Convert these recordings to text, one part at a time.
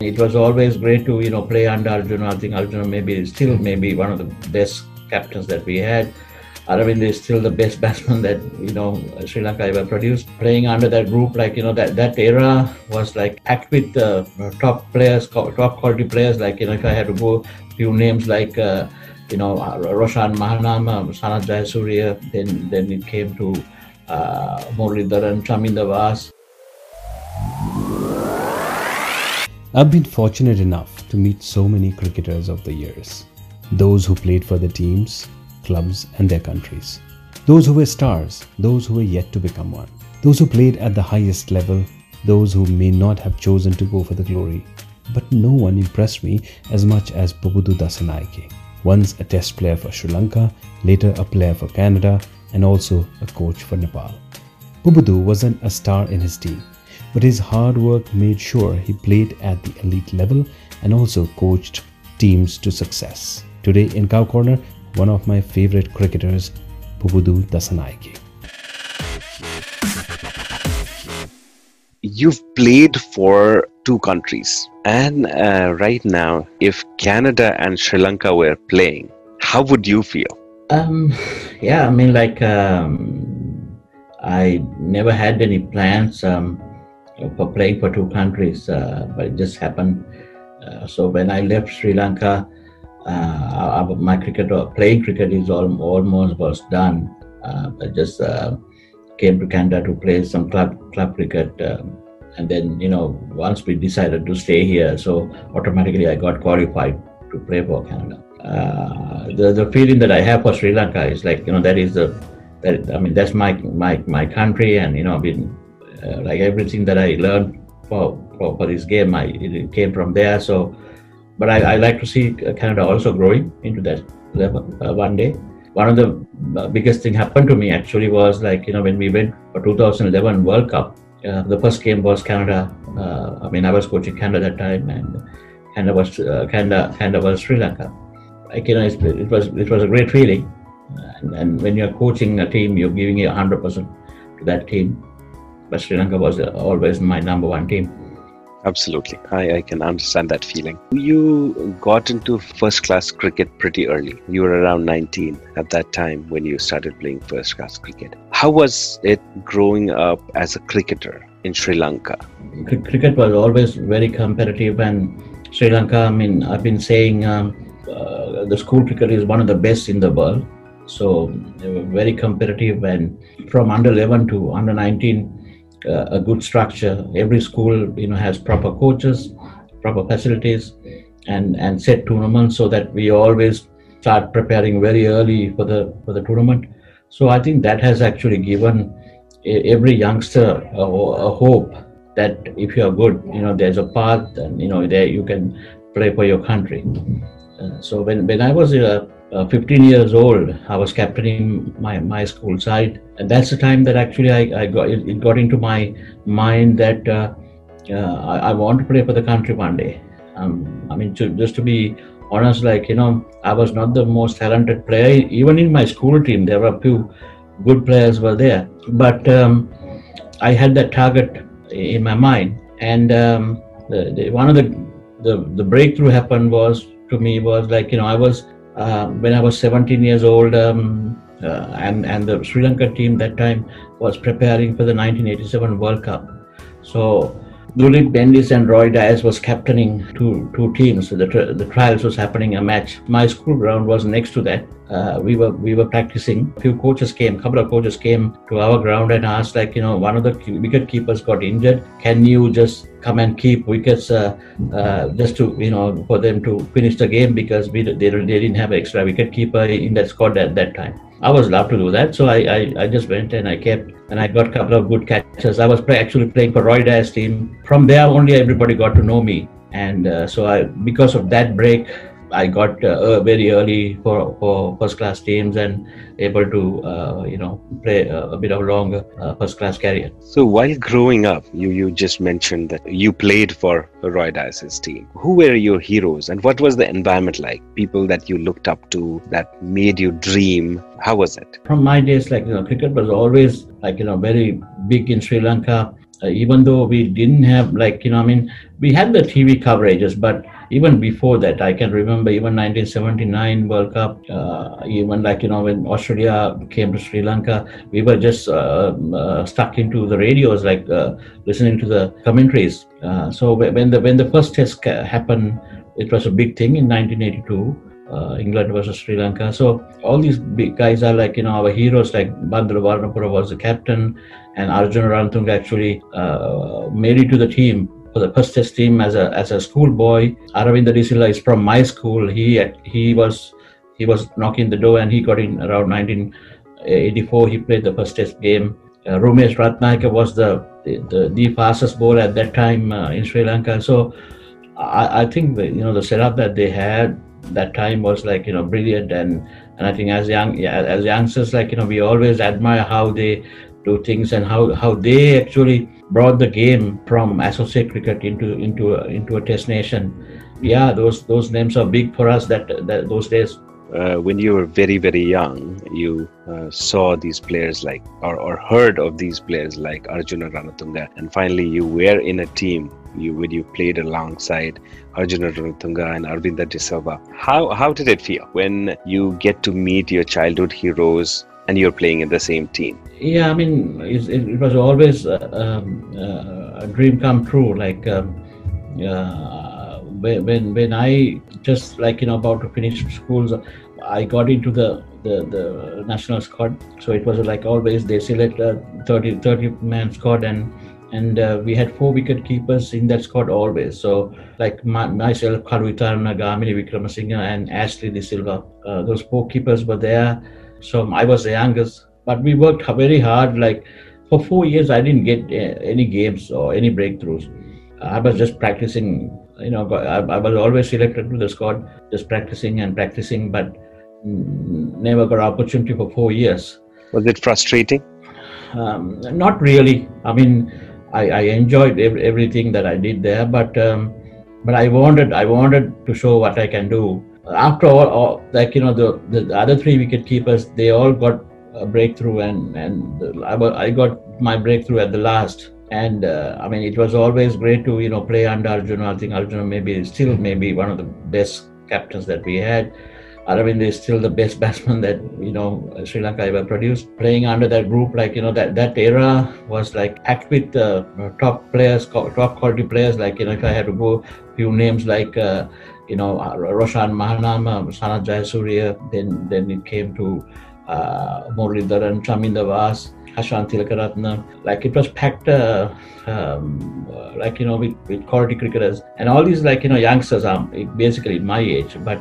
It was always great to you know play under Arjuna. I think Arjuna maybe still maybe one of the best captains that we had. Aravind is still the best batsman that you know Sri Lanka ever produced. Playing under that group, like you know that that era was like packed with uh, top players, top quality players. Like you know, if I had to go few names like uh, you know Roshan Mahanama, Sanath Jayasuriya, then then it came to uh, Muralidharan, Chaminda Vaas. I've been fortunate enough to meet so many cricketers of the years. Those who played for the teams, clubs, and their countries. Those who were stars, those who were yet to become one. Those who played at the highest level, those who may not have chosen to go for the glory. But no one impressed me as much as Pubudu Dassanayake. Once a test player for Sri Lanka, later a player for Canada, and also a coach for Nepal. Pubudu wasn't a star in his team, but his hard work made sure he played at the elite level and also coached teams to success. Today in Cow Corner, one of my favorite cricketers, Pubudu Dassanayake. You've played for two countries, and uh, right now, if Canada and Sri Lanka were playing, how would you feel? Um, yeah, I mean, like, um, I never had any plans um, for playing for two countries, uh, but it just happened. Uh, so when I left Sri Lanka, uh, my cricket or playing cricket is all, almost was done. Uh, I just uh, came to Canada to play some club club cricket, um, and then you know once we decided to stay here, so automatically I got qualified to play for Canada. Uh, the the feeling that I have for Sri Lanka is like you know that is the that I mean that's my my my country, and you know I've been uh, like everything that I learned for, for for this game, I it came from there. So but I, I like to see Canada also growing into that level uh, one day. One of the uh, biggest thing happened to me actually was like you know when we went for 2011 World Cup. Uh, the first game was Canada. Uh, I mean, I was coaching Canada that time, and Canada was uh, Canada Canada was Sri Lanka. Like you know, it was it was a great feeling. And, and when you're coaching a team, you're giving it 100% to that team. But Sri Lanka was always my number one team. Absolutely. I, I can understand that feeling. You got into first class cricket pretty early. You were around 19 at that time when you started playing first class cricket. How was it growing up as a cricketer in Sri Lanka? Cricket was always very competitive, and Sri Lanka, I mean, I've been saying um, uh, the school cricket is one of the best in the world. So they were very competitive, and from under 11 to under 19, uh, a good structure. Every school, you know, has proper coaches, proper facilities, and and set tournaments so that we always start preparing very early for the for the tournament. So I think that has actually given every youngster a, a hope that if you are good, you know, there's a path, and you know, there you can play for your country. Uh, so when when I was uh, uh, 15 years old, I was captaining my, my school side. And that's the time that actually I, I got it, it got into my mind that uh, uh, I, I, want to play for the country one day. Um, I mean, to, just to be honest, like, you know, I was not the most talented player. Even in my school team, there were a few good players were there. But um, I had that target in my mind. And um, the, the, one of the, the, the breakthrough happened was to me was like, you know, I was uh, when I was 17 years old, um, uh, and and the Sri Lanka team that time was preparing for the 1987 World Cup. So Duleep Mendis and Roy Dias was captaining two two teams. The the trials was happening a match. My school ground was next to that. Uh, we were we were practicing. A few coaches came. A couple of coaches came to our ground and asked, like, you know, one of the wicket keepers got injured. Can you just come and keep wickets uh, uh, just to you know for them to finish the game because we they, they didn't have an extra wicket keeper in that squad at that time. I was allowed to do that, so I, I, I just went and I kept and I got a couple of good catches. I was play, actually playing for Roy Dias team. From there, only everybody got to know me, and uh, so I because of that break, I got uh, very early for, for first class teams and able to uh, you know play a, a bit of longer uh, first class career. So while growing up, you you just mentioned that you played for Roy Dias's team. Who were your heroes and what was the environment like? People that you looked up to that made you dream. How was it? From my days, like you know, cricket was always like you know very big in Sri Lanka uh, even though we didn't have like you know i mean we had the tv coverages but even before that i can remember even 1979 world cup uh, even like you know when australia came to sri lanka we were just uh, uh stuck into the radios like uh, listening to the commentaries uh, so when the when the first test happened it was a big thing in 1982 uh, England versus Sri Lanka. So all these big guys are like you know our heroes. Like Bandula Warnapura was the captain, and Arjun Ranatunga actually uh, made it to the team for the first test team as a as a schoolboy. Aravinda De Silva is from my school. He he was he was knocking the door and he got in around 1984. He played the first test game. Uh, Romesh Ratnayake was the, the, the fastest bowler at that time uh, in Sri Lanka. So I, I think that, you know the setup that they had that time was like you know brilliant and and I think as young yeah, as youngsters like you know we always admire how they do things and how how they actually brought the game from associate cricket into into a, into a test nation. Yeah those those names are big for us that, that those days. Uh, when you were very very young you uh, saw these players like or, or heard of these players like arjuna ranatunga. And finally you were in a team you when you played alongside Arjuna Ranatunga and Aravinda De Silva. How how did it feel when you get to meet your childhood heroes and you're playing in the same team? Yeah, I mean, it, it was always uh, um, uh, a dream come true. Like um, uh, when when I just like you know about to finish schools, I got into the the, the national squad. So it was like always they select a 30, 30 man squad and and uh, we had four wicket keepers in that squad always. So, like my, myself, Kaluwitharana, Gamini Wickramasinghe, and Ashley De Silva, uh, those four keepers were there. So I was the youngest, but we worked very hard. Like for four years, I didn't get uh, any games or any breakthroughs. I was just practicing. You know, I, I was always selected to the squad, just practicing and practicing, but never got opportunity for four years. Was it frustrating? Um, not really. I mean, I, I enjoyed every, everything that I did there, but um, but I wanted I wanted to show what I can do. After all, all like you know the, the other three wicket keepers, they all got a breakthrough, and and I, got my breakthrough at the last. And uh, I mean, it was always great to you know play under Arjuna. I think Arjuna maybe still maybe one of the best captains that we had Aravind is still the best batsman that you know Sri Lanka ever produced. Playing under that group, like you know that that era was like act with uh, top players, top quality players. Like you know, if I had to go few names like uh, you know Roshan Mahanama, Sanath Jayasuriya, then then it came to uh, Muralidharan, Chaminda Vaas. Hashan Tillakaratne, like it was packed, uh, um, like you know, with, with quality cricketers and all these like you know youngsters are basically my age, but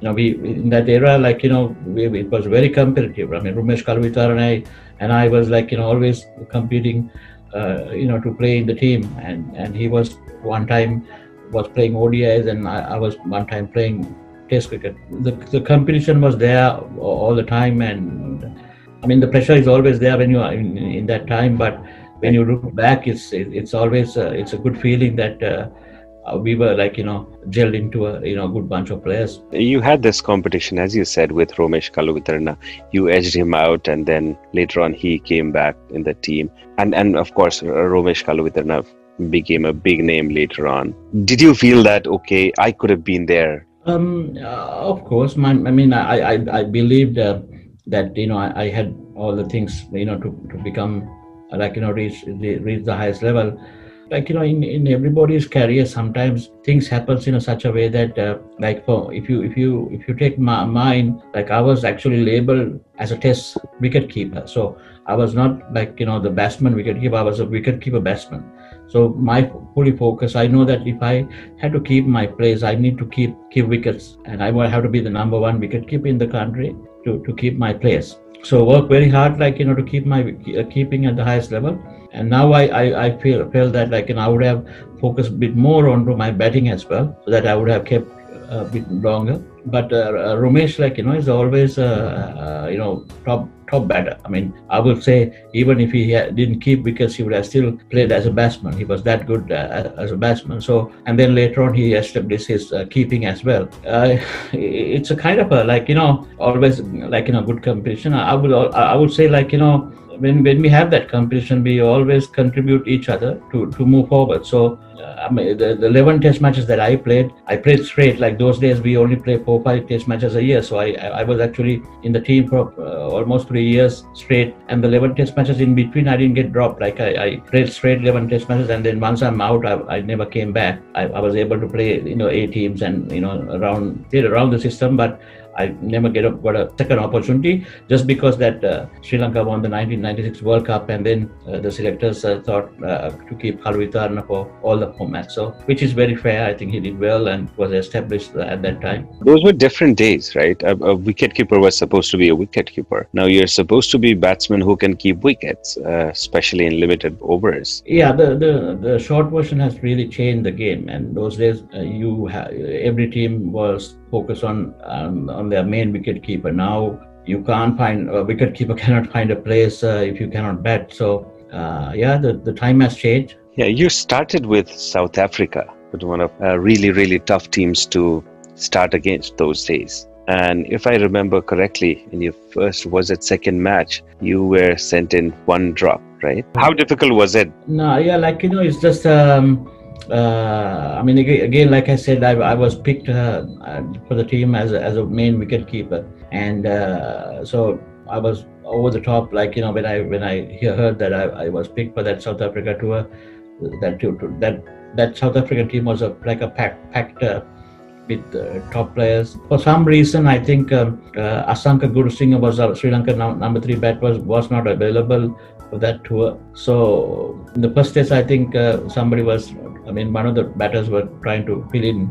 you know, we in that era, like you know, we, it was very competitive. I mean, Romesh Kaluwitharana and I, and I was like you know always competing, uh, you know, to play in the team. And and he was one time was playing ODIs, and I, I was one time playing Test cricket. The the competition was there all the time, and I mean the pressure is always there when you are in, in that time. But when you look back, it's it's always uh, it's a good feeling that. Uh, uh, we were like you know gelled into a you know good bunch of players. You had this competition, as you said, with Romesh Kaluwitharana. You edged him out, and then later on he came back in the team, and and of course Romesh Kaluwitharana became a big name later on. Did you feel that okay, I could have been there? Um, uh, of course, my, I mean, I I, I believed uh, that you know I, I, had all the things you know to, to become like you know reach reach the highest level like you know in, in everybody's career sometimes things happens in such a way that uh, like for if you if you if you take my, mine like i was actually labeled as a test wicket keeper so i was not like you know the batsman wicket keeper i was a wicket keeper batsman so my fully focus i know that if i had to keep my place i need to keep keep wickets. And i will have to be the number one wicket keeper in the country to, to keep my place. So work very hard like you know to keep my uh, keeping at the highest level. And now I, I, I feel feel that like you know, I would have focused a bit more onto my batting as well, so that I would have kept a bit longer. But uh, uh, Romesh, like you know, is always uh, uh, you know top top batter. I mean, I would say even if he didn't keep because he would have still played as a batsman. He was that good uh, as a batsman. So and then later on, he established his uh, keeping as well. it's a kind of a like you know always like you know good competition. I would I would say like you know when when we have that competition, we always contribute each other to to move forward. So uh, I mean, the, the 11 test matches that I played, I played straight. Like those days, we only play four, five test matches a year. So I, I was actually in the team for uh, almost three years straight. And the 11 test matches in between, I didn't get dropped. Like I, I played straight 11 test matches. And then once I'm out, I, I never came back. I, I was able to play, you know, A teams and, you know, around, around the system. But I never get a, got a second opportunity just because that uh, Sri Lanka won the 1996 World Cup and then uh, the selectors uh, thought uh, to keep Kaluwitharana for all the formats. So, which is very fair. I think he did well and was established at that time. Those were different days, right? A, a wicketkeeper was supposed to be a wicketkeeper. Now you're supposed to be batsman who can keep wickets, uh, especially in limited overs. Yeah, the, the the short version has really changed the game. And those days, uh, you ha- every team was focused on um, on their main wicket keeper. Now you can't find a wicket keeper cannot find a place uh, if you cannot bat. So uh, yeah, the, the time has changed. Yeah, you started with South Africa, with one of uh, really really tough teams to start against those days. And if I remember correctly, in your first was it second match, you were sent in one drop, right? How difficult was it? No, yeah, like you know, it's just. Um, uh, I mean, again, like I said, I, I was picked uh, for the team as a, as a main wicket keeper, and uh, so I was over the top. Like you know, when I when I heard that I, I was picked for that South Africa tour, that that that South African team was a like a packed packed uh, with uh, top players. For some reason, I think um, uh, Asanka Gurusinha was Sri Lanka number three bat was was not available for that tour. So in the first test, I think uh, somebody was, I mean, one of the batters were trying to fill in.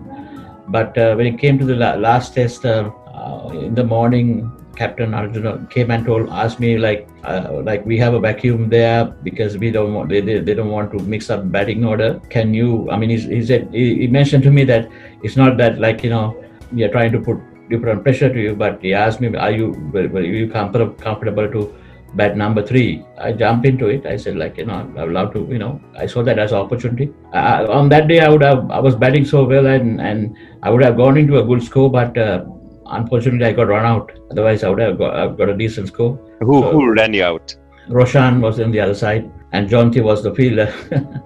But uh, when it came to the la- last test, uh, uh in the morning, Captain Arjuna came and told, asked me like, uh, like we have a vacuum there because we don't want, they, they, they don't want to mix up batting order. Can you? I mean, he, he said he, he mentioned to me that it's not that like you know we are trying to put different pressure to you, but he asked me, are you, are you comfortable to bat number three i jumped into it i said like you know i would love to you know i saw that as an opportunity uh, on that day i would have i was batting so well and and i would have gone into a good score but uh, unfortunately i got run out otherwise i would have got, I've got a decent score who so, who ran you out roshan was on the other side and Jonty was the fielder.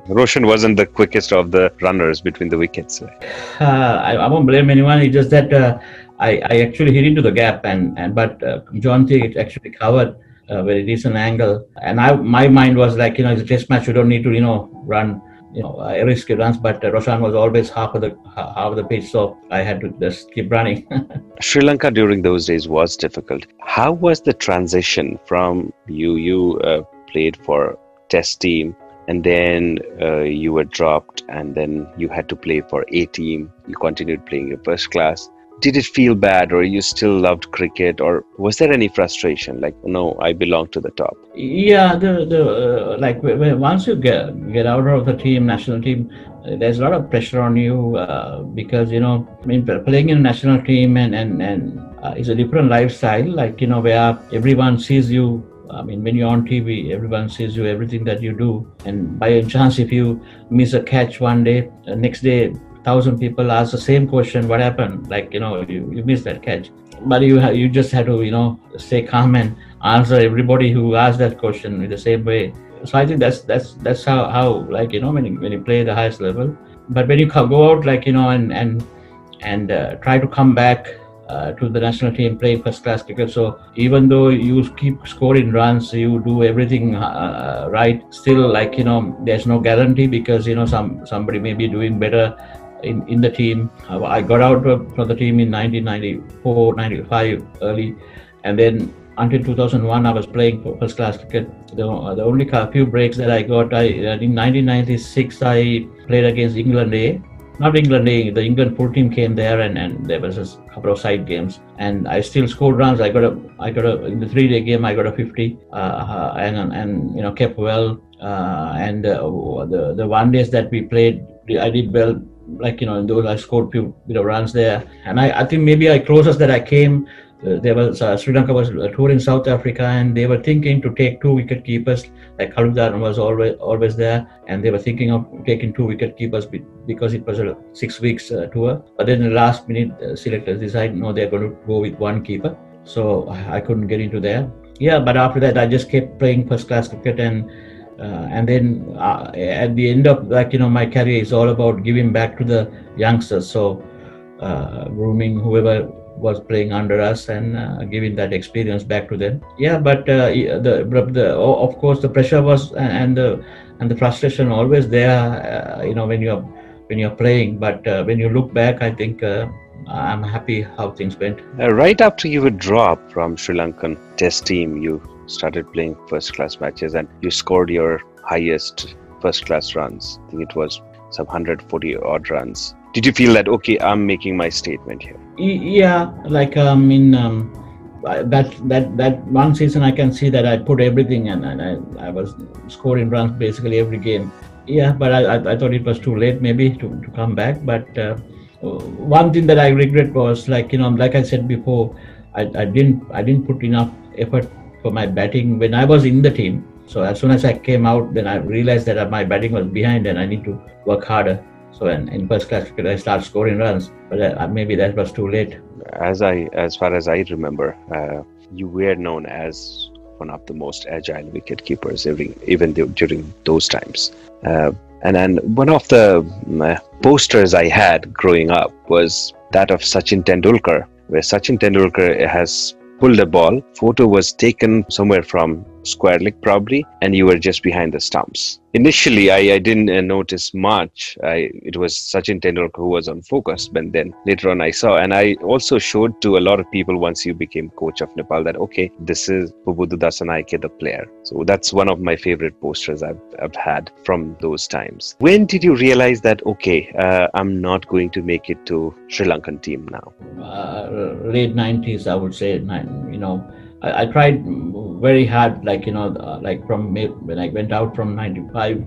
Roshan wasn't the quickest of the runners between the wickets. Uh, I, I, won't blame anyone. It's just that uh, I, I actually hit into the gap, and, and but uh, Jonty actually covered a very decent angle. And I, my mind was like, you know, it's a test match. You don't need to, you know, run, you know, uh, risky runs. But uh, Roshan was always half of the half of the pitch, so I had to just keep running. Sri Lanka during those days was difficult. How was the transition from you? You uh, played for Test team, and then uh, you were dropped, and then you had to play for A team. You continued playing your first class did it feel bad or you still loved cricket or was there any frustration? Like no i belong to the top. Yeah the the uh, like once you get get out of the team national team uh, there's a lot of pressure on you uh, because you know i mean playing in a national team and and and uh, is a different lifestyle. Like you know where everyone sees you I mean, when you're on TV, everyone sees you, everything that you do. And by a chance, if you miss a catch one day, uh, next day thousand people ask the same question what happened like you know you, you missed that catch but you you just had to you know stay calm and answer everybody who asked that question in the same way so i think that's that's that's how how like you know when you, when you play the highest level but when you go out like you know and and and uh, try to come back uh, to the national team playing first class cricket. So even though you keep scoring runs, you do everything uh, right. Still, like you know, there's no guarantee because you know some somebody may be doing better in, in the team. I got out from the team in 1994, 95 early, and then until 2001 I was playing for first class cricket. The, the only few breaks that I got, I in 1996 I played against England A. Not England A, the England full team came there and, and there was a couple of side games and I still scored runs. I got a, I got a, in the three day game I got a 50 uh, and, and, you know, kept well. Uh, and uh, the, the one days that we played, I did well like you know in those I scored few bit of runs there, and I, I think maybe I closest that I came. Uh, there was uh, Sri Lanka was a tour in South Africa, and they were thinking to take two wicket keepers. Kaluwitharana was always always there, and they were thinking of taking two wicket keepers because it was a six weeks uh, tour. But then the last minute, uh, selectors decided no, they're going to go with one keeper. So I couldn't get into there. yeah, but after that, I just kept playing first class cricket, and uh, and then uh, at the end of like you know my career is all about giving back to the youngsters. So uh, grooming whoever was playing under us and uh, giving that experience back to them. Yeah, but uh, the, the of course the pressure was and the and the frustration always there. Uh, you know when you're when you're playing, but when you look back, I think I'm happy how things went. Uh, right after you were dropped from Sri Lankan Test team, you started playing first class matches and you scored your highest first class runs. I think it was some 140 odd runs. Did you feel that okay, I'm making my statement here? Yeah, like I mean, um, that that that one season, I can see that I put everything and, and I, I was scoring runs basically every game. Yeah, but I, I, I thought it was too late maybe to, to come back. But uh, one thing that I regret was like you know like I said before, I, I didn't I didn't put enough effort for my batting when I was in the team. So as soon as I came out, then I realized that my batting was behind and I need to work harder. So in, in first class cricket, I start scoring runs, but uh, maybe that was too late. As I, as far as I remember, uh, you were known as one of the most agile wicket keepers, every, even during those times. Uh, and then one of the uh, posters I had growing up was that of Sachin Tendulkar, where Sachin Tendulkar has pulled a ball. Photo was taken somewhere from square leg probably, and you were just behind the stumps initially I, I didn't uh, notice much. I, it was Sachin Tendulkar who was on focus, but then later on I saw, and I also showed to a lot of people once you became coach of Nepal that okay, this is Pubudu Dassanayake, the player. So that's one of my favorite posters I've, I've had from those times. When did you realize that okay, uh, I'm not going to make it to Sri Lankan team now? Uh, late 90s, I would say. You know, I, I tried very hard, like, you know, uh, like from when I went out from 95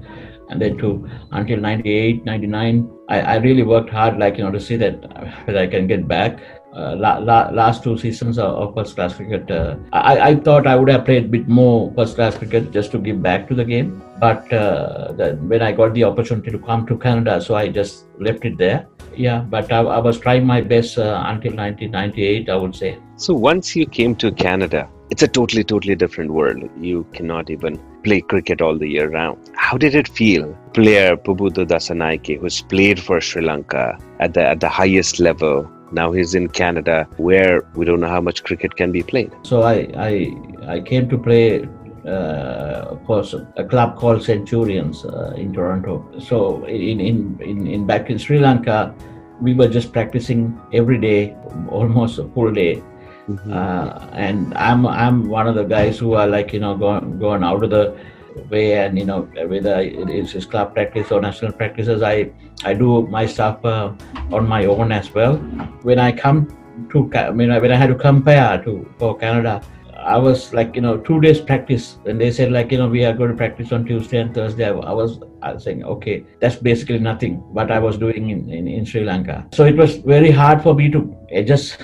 and then to until 98, 99, I, I really worked hard, like, you know, to see that, that I can get back. Uh, la, la, last two seasons of, of first class cricket, uh, I, I thought I would have played a bit more first class cricket just to give back to the game. But uh, the, when I got the opportunity to come to Canada, so I just left it there. Yeah, but I, I was trying my best uh, until 1998, I would say. So once you came to Canada, it's a totally, totally different world. You cannot even play cricket all the year round. How did it feel? Player Pubudu Dassanayake, who's played for Sri Lanka at the at the highest level. Now he's in Canada, where we don't know how much cricket can be played. So I I, I came to play uh, course, a club called Centurions uh, in Toronto. So in, in, in, in back in Sri Lanka, we were just practicing every day, almost a full day. Mm-hmm. Uh, and I'm I'm one of the guys who are like you know going going out of the way and you know whether it's club practice or national practices, I I do my stuff uh, on my own as well. When I come to I mean when I had to compare to for Canada, I was like, you know, two days practice, and they said like, you know, we are going to practice on Tuesday and Thursday. I was, I was saying, okay, that's basically nothing what I was doing in, in, in Sri Lanka. So it was very hard for me to adjust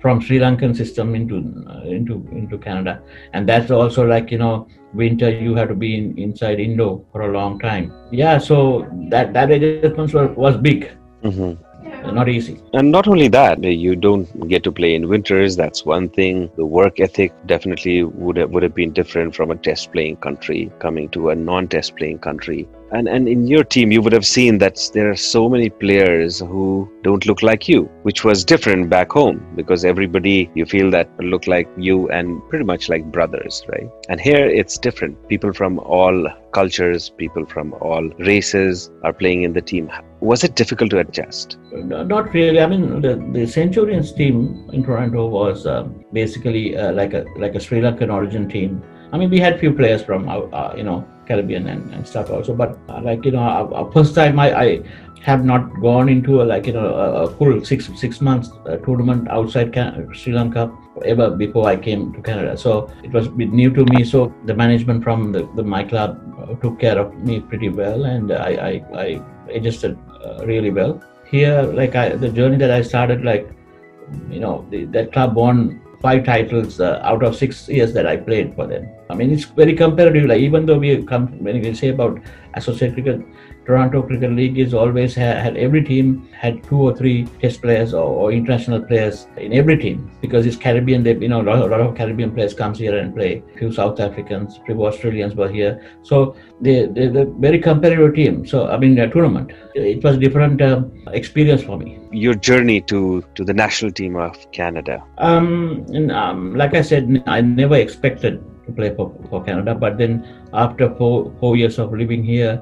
from Sri Lankan system into uh, into into Canada, and that's also like you know winter you have to be in, inside Indo for a long time. Yeah, so that that adjustment was, was big. Mm-hmm not easy. And not only that, you don't get to play in winters. That's one thing. The work ethic definitely would have, would have been different from a test playing country coming to a non-test playing country. And and in your team, you would have seen that there are so many players who don't look like you, which was different back home because everybody you feel that look like you and pretty much like brothers, right? And here it's different. People from all cultures, people from all races are playing in the team. Was it difficult to adjust? Not really. I mean, the, the Centurions team in Toronto was uh, basically uh, like a like a Sri Lankan origin team. I mean, we had few players from uh, you know Caribbean and, and stuff also. But uh, like you know, uh, first time I, I have not gone into a, like you know a, full six six months uh, tournament outside Can- Sri Lanka ever before I came to Canada. So it was a new to me. So the management from the, the my club uh, took care of me pretty well, and I I, I adjusted uh, really well. Here, like I, the journey that I started, like you know, the, that club won five titles uh, out of six years that I played for them. I mean, it's very competitive. Like even though we come when we say about associate cricket, Toronto Cricket League is always had, had every team had two or three test players or, or international players in every team because it's Caribbean. They, you know, a lot, a lot of Caribbean players comes here and play. A few South Africans, a few Australians were here. So they, they, they're very competitive team. So I mean, a tournament. It was a different um, experience for me. Your journey to to the national team of Canada. Um, and, um, like I said, I never expected to play for, for Canada, but then after four four years of living here,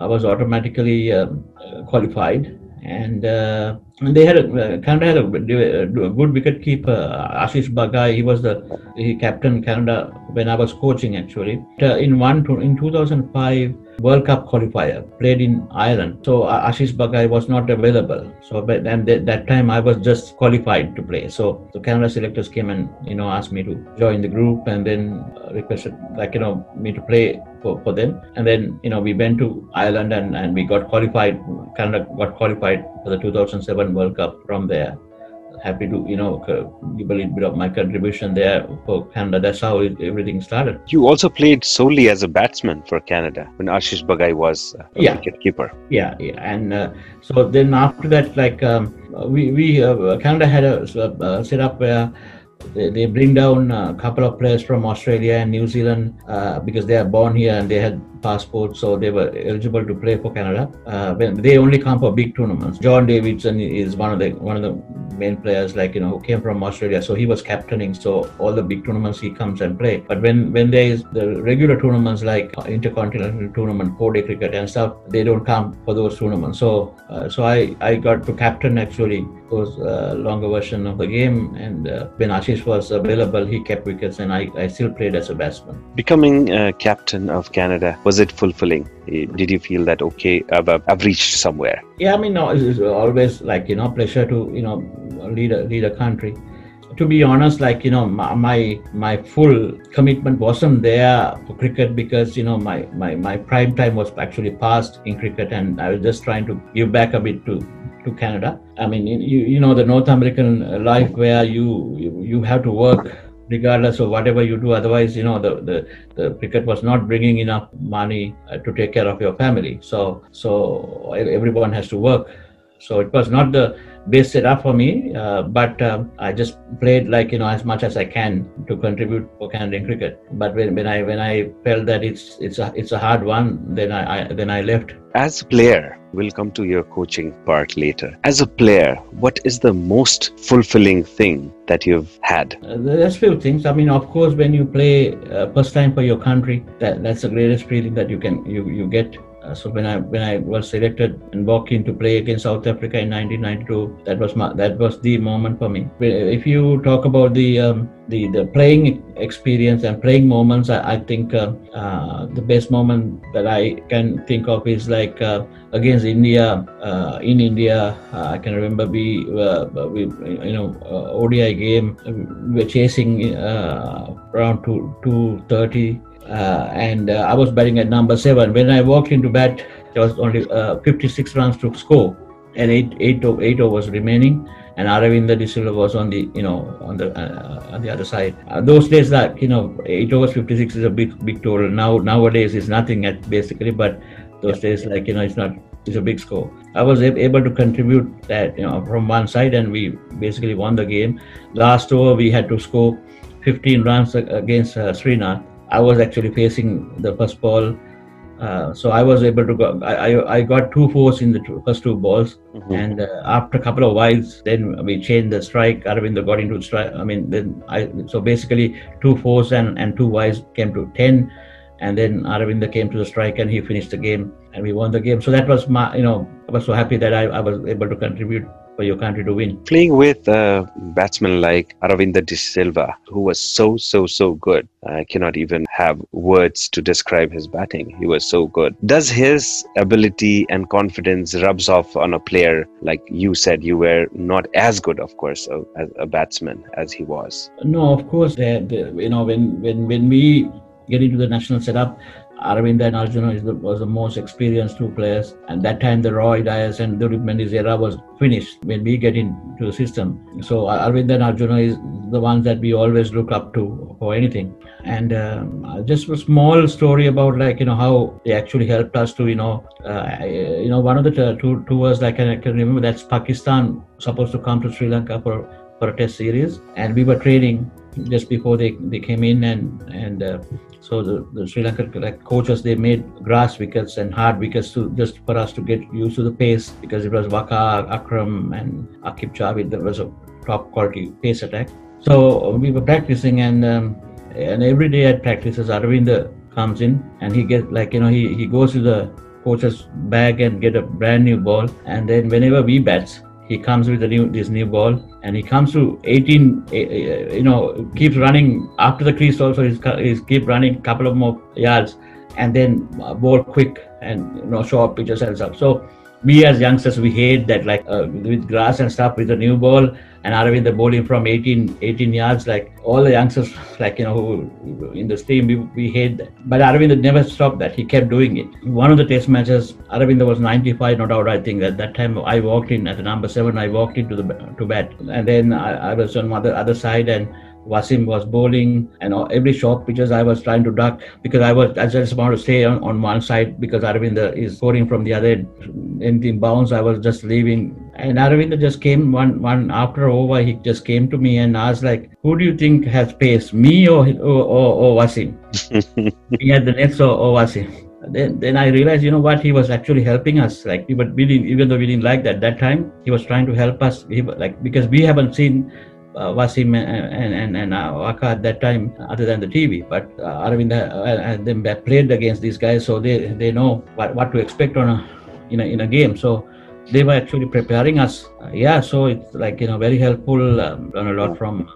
I was automatically um, qualified and uh, and they had a, uh, Canada had a, a good wicket keeper, Ashish Bagai. He was the he captain Canada when I was coaching actually. Uh, in one in 2005 World Cup qualifier played in Ireland, so Ashish Bagai was not available. So but then that time I was just qualified to play. So the Canada selectors came and you know asked me to join the group and then uh, requested like you know me to play for, for them. And then, you know, we went to Ireland and, and we got qualified, Canada got qualified for the 2007 World Cup from there. Happy to, you know, give a little bit of my contribution there for Canada. That's how it, everything started. You also played solely as a batsman for Canada when Ashish Bagai was a yeah. wicket keeper. Yeah, yeah. And uh, so then after that, like, um, we, we uh, Canada had a, a uh, setup where they, bring down a couple of players from Australia and New Zealand uh, because they are born here and they had passports, so they were eligible to play for Canada. Uh, they only come for big tournaments. John Davison is one of the one of the main players, like you know, who came from Australia, so he was captaining. So all the big tournaments he comes and play. But when when there is the regular tournaments like intercontinental tournament, four day cricket and stuff, they don't come for those tournaments. So uh, so I I got to captain actually those uh, longer version of the game. And uh, when Ashish was available, he kept wickets, and I, I still played as a batsman. Becoming uh, captain of Canada was it fulfilling? Did you feel that okay, I've, I've reached somewhere? Yeah, I mean, no, it's always like you know pleasure to you know lead a lead a country to be honest like you know my my full commitment wasn't there for cricket because you know my my my prime time was actually past in cricket and i was just trying to give back a bit to to Canada. I mean, you you know the North American life where you you, you have to work regardless of whatever you do. Otherwise, you know the the, the cricket was not bringing enough money uh, to take care of your family. So so everyone has to work. So it was not the base setup for me, uh, but uh, I just played like you know as much as I can to contribute for Canadian cricket. But when, when I when I felt that it's it's a it's a hard one, then I, I then I left. As a player, we'll come to your coaching part later. As a player, what is the most fulfilling thing that you've had? Uh, there's few things. I mean, of course, when you play uh, first time for your country, that that's the greatest feeling that you can you you get so when I when I was selected and walked in to play against South Africa in 1992, that was my, that was the moment for me. If you talk about the um, the the playing experience and playing moments, I, I think uh, uh, the best moment that I can think of is like uh, against India uh, in India. I can remember we, we you know ODI game we were chasing around two two thirty uh, and uh, I was batting at number seven. When I walked into bat, there was only uh, 56 runs to score, and eight eight eight overs remaining. And Aravinda De Silva was on the you know on the uh, on the other side. Uh, those days, that you know, eight overs 56 is a big big total. Now nowadays it's nothing at basically, but those days like you know it's not it's a big score. I was able to contribute that you know from one side, and we basically won the game. Last over we had to score 15 runs against uh, Srinath I was actually facing the first ball. Uh, so I was able to go. I, I, got two fours in the two, first two balls, mm-hmm. and uh, after a couple of wides, then we changed the strike. Aravinda got into strike. I mean, then I so basically two fours and and two wides came to ten, and then Aravinda came to the strike and he finished the game and we won the game. So that was my you know I was so happy that I, I was able to contribute for your country to win. Playing with a batsman like Aravinda De Silva, who was so, so, so good. I cannot even have words to describe his batting. He was so good. Does his ability and confidence rubs off on a player like you said you were not as good, of course, as a batsman as he was? No, of course. you know, when, when, when we get into the national setup, Aravinda and Arjuna the, was the most experienced two players. And that time the Roy Dias and Duleep Mendis era was finished when we get into the system. So Aravinda and Arjuna is the ones that we always look up to for anything. And um, just a small story about like you know how they actually helped us to you know uh, you know one of the t- two tours like I can remember that's Pakistan supposed to come to Sri Lanka for for a test series, and we were training just before they, they came in and and uh, so the, the Sri Lankan coaches they made grass wickets and hard wickets to just for us to get used to the pace because it was Waqar, Akram and Aqib Javed that was a top quality pace attack. So we were practicing and um, and every day at practices Aravinda comes in and he gets like you know he, he goes to the coach's bag and get a brand new ball and then whenever we bats he comes with a new this new ball and he comes to 18 eh, eh, you know keeps running after the crease also he's, he's keep running a couple of more yards and then uh, ball quick and you know short pitches and stuff so we as youngsters we hate that like uh, with grass and stuff with a new ball and Aravind the bowling from 18, 18 yards, like all the youngsters, like you know, who, in the team, we, we hate that. But Aravind never stopped that. He kept doing it. One of the test matches, Aravind was 95, not out. I think at that time I walked in at the number seven. I walked into the to bat, and then I, I was on the other side and Wasim was bowling, and every short pitches I was trying to duck because I was I just wanted to stay on, on one side because Aravinda is scoring from the other end. Anything bounce, I was just leaving. And Aravinda just came one one after over. He just came to me and asked like, "Who do you think has pace, me or or, or, or Wasim? he had the nets or, or Wasim?" then then I realized, you know what, he was actually helping us. Like but we didn't, even though we didn't like that that time, he was trying to help us. He, like because we haven't seen uh, Wasim and and and uh, Waqar at that time, other than the TV. But uh, Aravind and them played against these guys, so they they know what, what to expect on a in a in a game. So they were actually preparing us. Uh, yeah, so it's like you know very helpful. Um, learn a lot from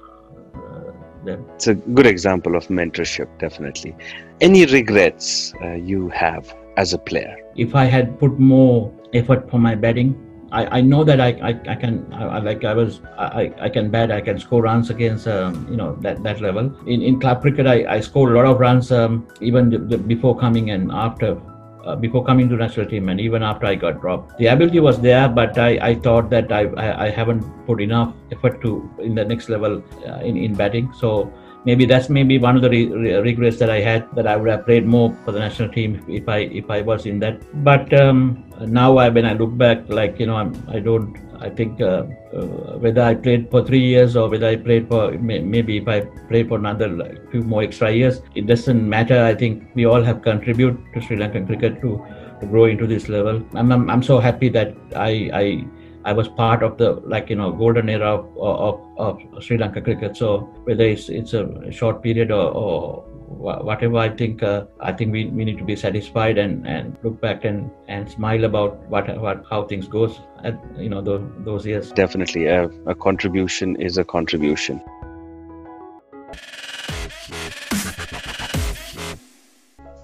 uh, them. It's a good example of mentorship, definitely. Any regrets uh, you have as a player? If I had put more effort for my batting, I, I know that I, I, I can I, like I was I, I can bat I can score runs against um, you know that, that level in in club cricket I, I scored a lot of runs um, even the, the, before coming and after uh, before coming to national team and even after I got dropped. The ability was there, but I, I thought that I, I, I haven't put enough effort to in the next level uh, in, in batting. So maybe that's maybe one of the re- re- regrets that I had that I would have played more for the national team if I if I was in that. But um, now I, when I look back, like you know, I'm, I don't. I think uh, uh, whether I played for three years or whether I played for maybe if I played for another like, few more extra years, it doesn't matter. I think we all have contributed to Sri Lankan cricket to, to grow into this level. I'm, I'm, I'm so happy that I, I I was part of the like you know golden era of, of, of Sri Lanka cricket. So whether it's it's a short period or, or whatever, I think uh, I think we, we need to be satisfied and, and look back and, and smile about what what how things goes at you know those, those years. Definitely, a, a contribution is a contribution.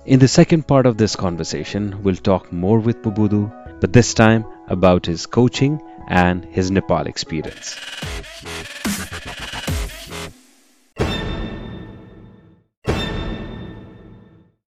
In the second part of this conversation, we'll talk more with Pubudu, but this time about his coaching and his Nepal experience.